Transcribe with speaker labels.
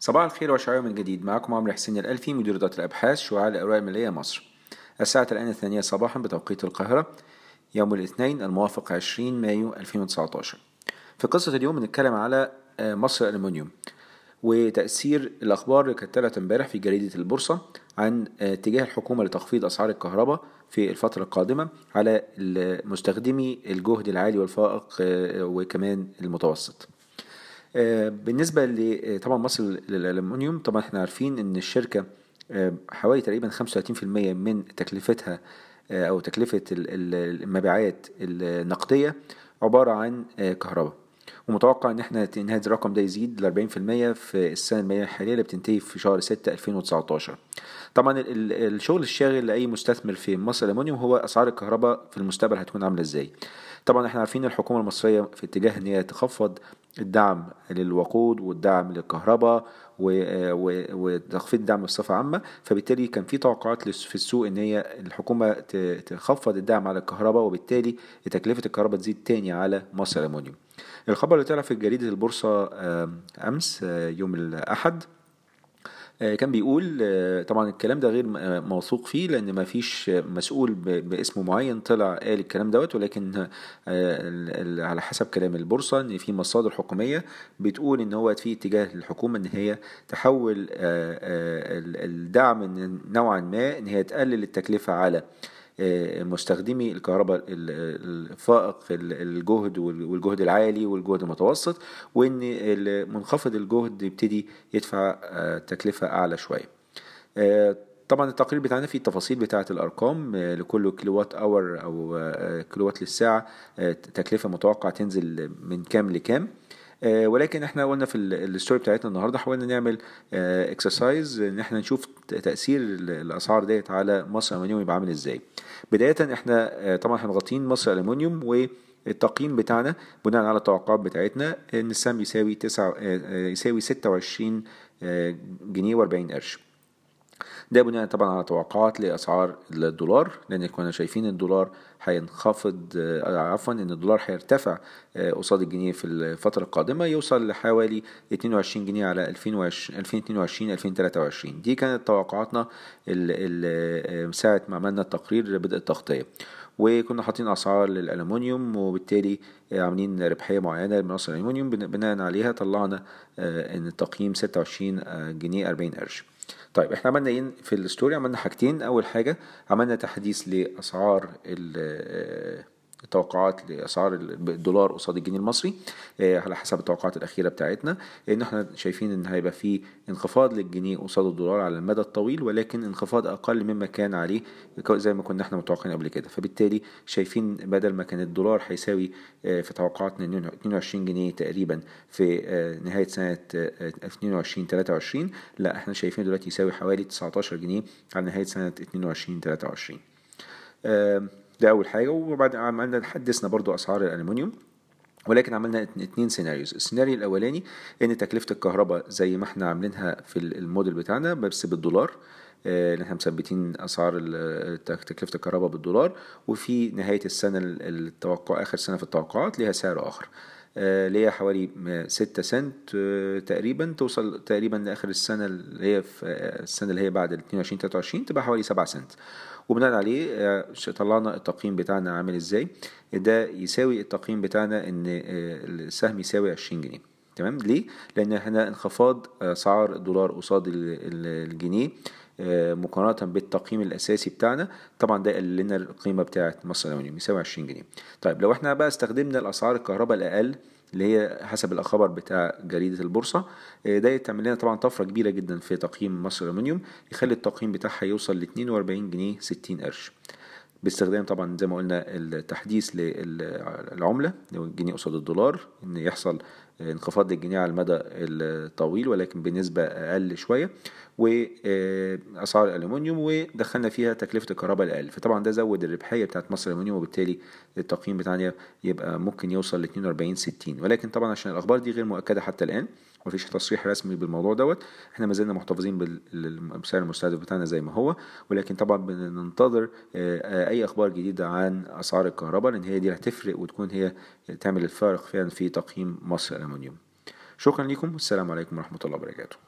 Speaker 1: صباح الخير وشعار من جديد. معكم عمرو حسين الألفي مدير إدارة الأبحاث شعاع الأوراق المالية مصر. الساعة الآن الثانية صباحا بتوقيت القاهرة يوم الاثنين الموافق 20 مايو 2019 في قصة اليوم بنتكلم على مصر الألمنيوم وتأثير الأخبار اللي كانت طلعت امبارح في جريدة البورصة عن اتجاه الحكومة لتخفيض أسعار الكهرباء في الفترة القادمة على مستخدمي الجهد العالي والفائق وكمان المتوسط. بالنسبة طبعا مصر للألمنيوم طبعا إحنا عارفين إن الشركة حوالي تقريبا 35% من تكلفتها أو تكلفة المبيعات النقدية عبارة عن كهرباء. ومتوقع إن إحنا ان هذا الرقم ده يزيد ل 40% في السنة الماليه الحالية اللي بتنتهي في شهر 6 2019 طبعا الشغل الشاغل لأي مستثمر في مصر الالومنيوم هو أسعار الكهرباء في المستقبل هتكون عاملة إزاي. طبعا إحنا عارفين الحكومة المصرية في اتجاه إن هي تخفض الدعم للوقود والدعم للكهرباء وتخفيض الدعم بصفة عامة. فبالتالي كان في توقعات في السوق إن هي الحكومة تخفض الدعم على الكهرباء وبالتالي تكلفة الكهرباء تزيد تاني على مصر الالومنيوم الخبر اللي طلع في جريدة البورصة أمس يوم الأحد كان بيقول طبعا الكلام ده غير موثوق فيه لأن ما فيش مسؤول باسم معين طلع قال الكلام دوت ولكن على حسب كلام البورصة إن في مصادر حكومية بتقول إن هو في اتجاه الحكومة إن هي تحول الدعم نوعا ما إن هي تقلل التكلفة على مستخدمي الكهرباء الفائق الجهد والجهد العالي والجهد المتوسط وإن منخفض الجهد يبتدي يدفع تكلفة أعلى شوية. طبعا التقرير بتاعنا فيه التفاصيل بتاعة الأرقام لكل كيلوات أور أو كيلوات للساعة تكلفة متوقع تنزل من كام لكام. ولكن إحنا قلنا في ال story بتاعتنا النهارده حاولنا نعمل exercise إن إحنا نشوف تأثير الأسعار ديت على مصر الالومنيوم يبقى عامل إزاي. بداية إحنا طبعا إحنا مغطين مصر الالومنيوم والتقييم بتاعنا بناء على التوقعات بتاعتنا إن السهم يساوي تسعة يساوي 26 جنيه و40 قرش. ده بناء طبعا على توقعات لأسعار الدولار لأن كنا شايفين الدولار هينخفض عفوا إن الدولار هيرتفع قصاد الجنيه في الفترة القادمة يوصل لحوالي 22 جنيه على 2022 2023 دي كانت توقعاتنا ساعة ما عملنا التقرير بدء التغطية. وكنا حاطين أسعار للالومنيوم وبالتالي عاملين ربحية معينة لمناصر الالومنيوم بناء عليها طلعنا إن التقييم 26 جنيه 40 قرش. طيب إحنا عملنا إيه في الستوري؟ عملنا حاجتين. أول حاجة عملنا تحديث لأسعار التوقعات لأسعار الدولار قصاد الجنيه المصري على حسب التوقعات الأخيرة بتاعتنا إن إحنا شايفين إن هيبقى في انخفاض للجنيه قصاد الدولار على المدى الطويل ولكن انخفاض أقل مما كان عليه زي ما كنا إحنا متوقعين قبل كده. فبالتالي شايفين بدل ما كان الدولار هيساوي في توقعاتنا 22 جنيه تقريبا في نهاية سنة 22 23 لا إحنا شايفين دلوقتي يساوي حوالي 19 جنيه على نهاية سنة 22 23 ده أول حاجة وبعد عملنا حدثنا برضو أسعار الالومنيوم ولكن عملنا اتنين سيناريوز السيناريو الأولاني إن تكلفة الكهرباء زي ما إحنا عاملينها في الموديل بتاعنا بس بالدولار إن إحنا مثبتين أسعار تكلفة الكهرباء بالدولار وفي نهاية السنة التوقع آخر سنة في التوقعات ليها سعر آخر اللي هي حوالي 6 سنت تقريبا توصل تقريبا لآخر السنة اللي هي في السنة اللي هي بعد 22 23 تبقى حوالي 7 سنت. وبناء عليه طلعنا التقييم بتاعنا عامل إزاي؟ ده يساوي التقييم بتاعنا إن السهم يساوي 20 جنيه. تمام؟ ليه؟ لأن إحنا انخفاض اسعار الدولار قصاد الجنيه مقارنة بالتقييم الأساسي بتاعنا. طبعا ده قلل لنا القيمة بتاعة مصر الألومنيوم يساوي 20 جنيه. طيب لو إحنا بقى استخدمنا الأسعار الكهرباء الأقل اللي هي حسب الخبر بتاع جريدة البورصة. ده تعمل لنا طبعا طفرة كبيرة جدا في تقييم مصر الألومنيوم يخلي التقييم بتاعها يوصل ل 42 جنيه 60 قرش. باستخدام طبعا زي ما قلنا التحديث للعملة الجنيه قصاد الدولار إن يحصل انخفاض للجنيه على المدى الطويل ولكن بنسبة أقل شوية وأسعار الألومنيوم ودخلنا فيها تكلفة الكهرباء الأقل فطبعا ده زود الربحية بتاعت مصر الألومنيوم وبالتالي التقييم بتاعنا يبقى ممكن يوصل ل 42 60 ولكن طبعا عشان الأخبار دي غير مؤكدة حتى الآن مفيش تصريح رسمي بالموضوع دوت. إحنا ما زلنا محتفظين بالسعر المستهدف بتاعنا زي ما هو. ولكن طبعا بننتظر أي أخبار جديدة عن أسعار الكهرباء لأن هي دي هتفرق وتكون هي تعمل الفارق فعلا في تقييم مصر الالومنيوم شكرا لكم والسلام عليكم ورحمة الله وبركاته.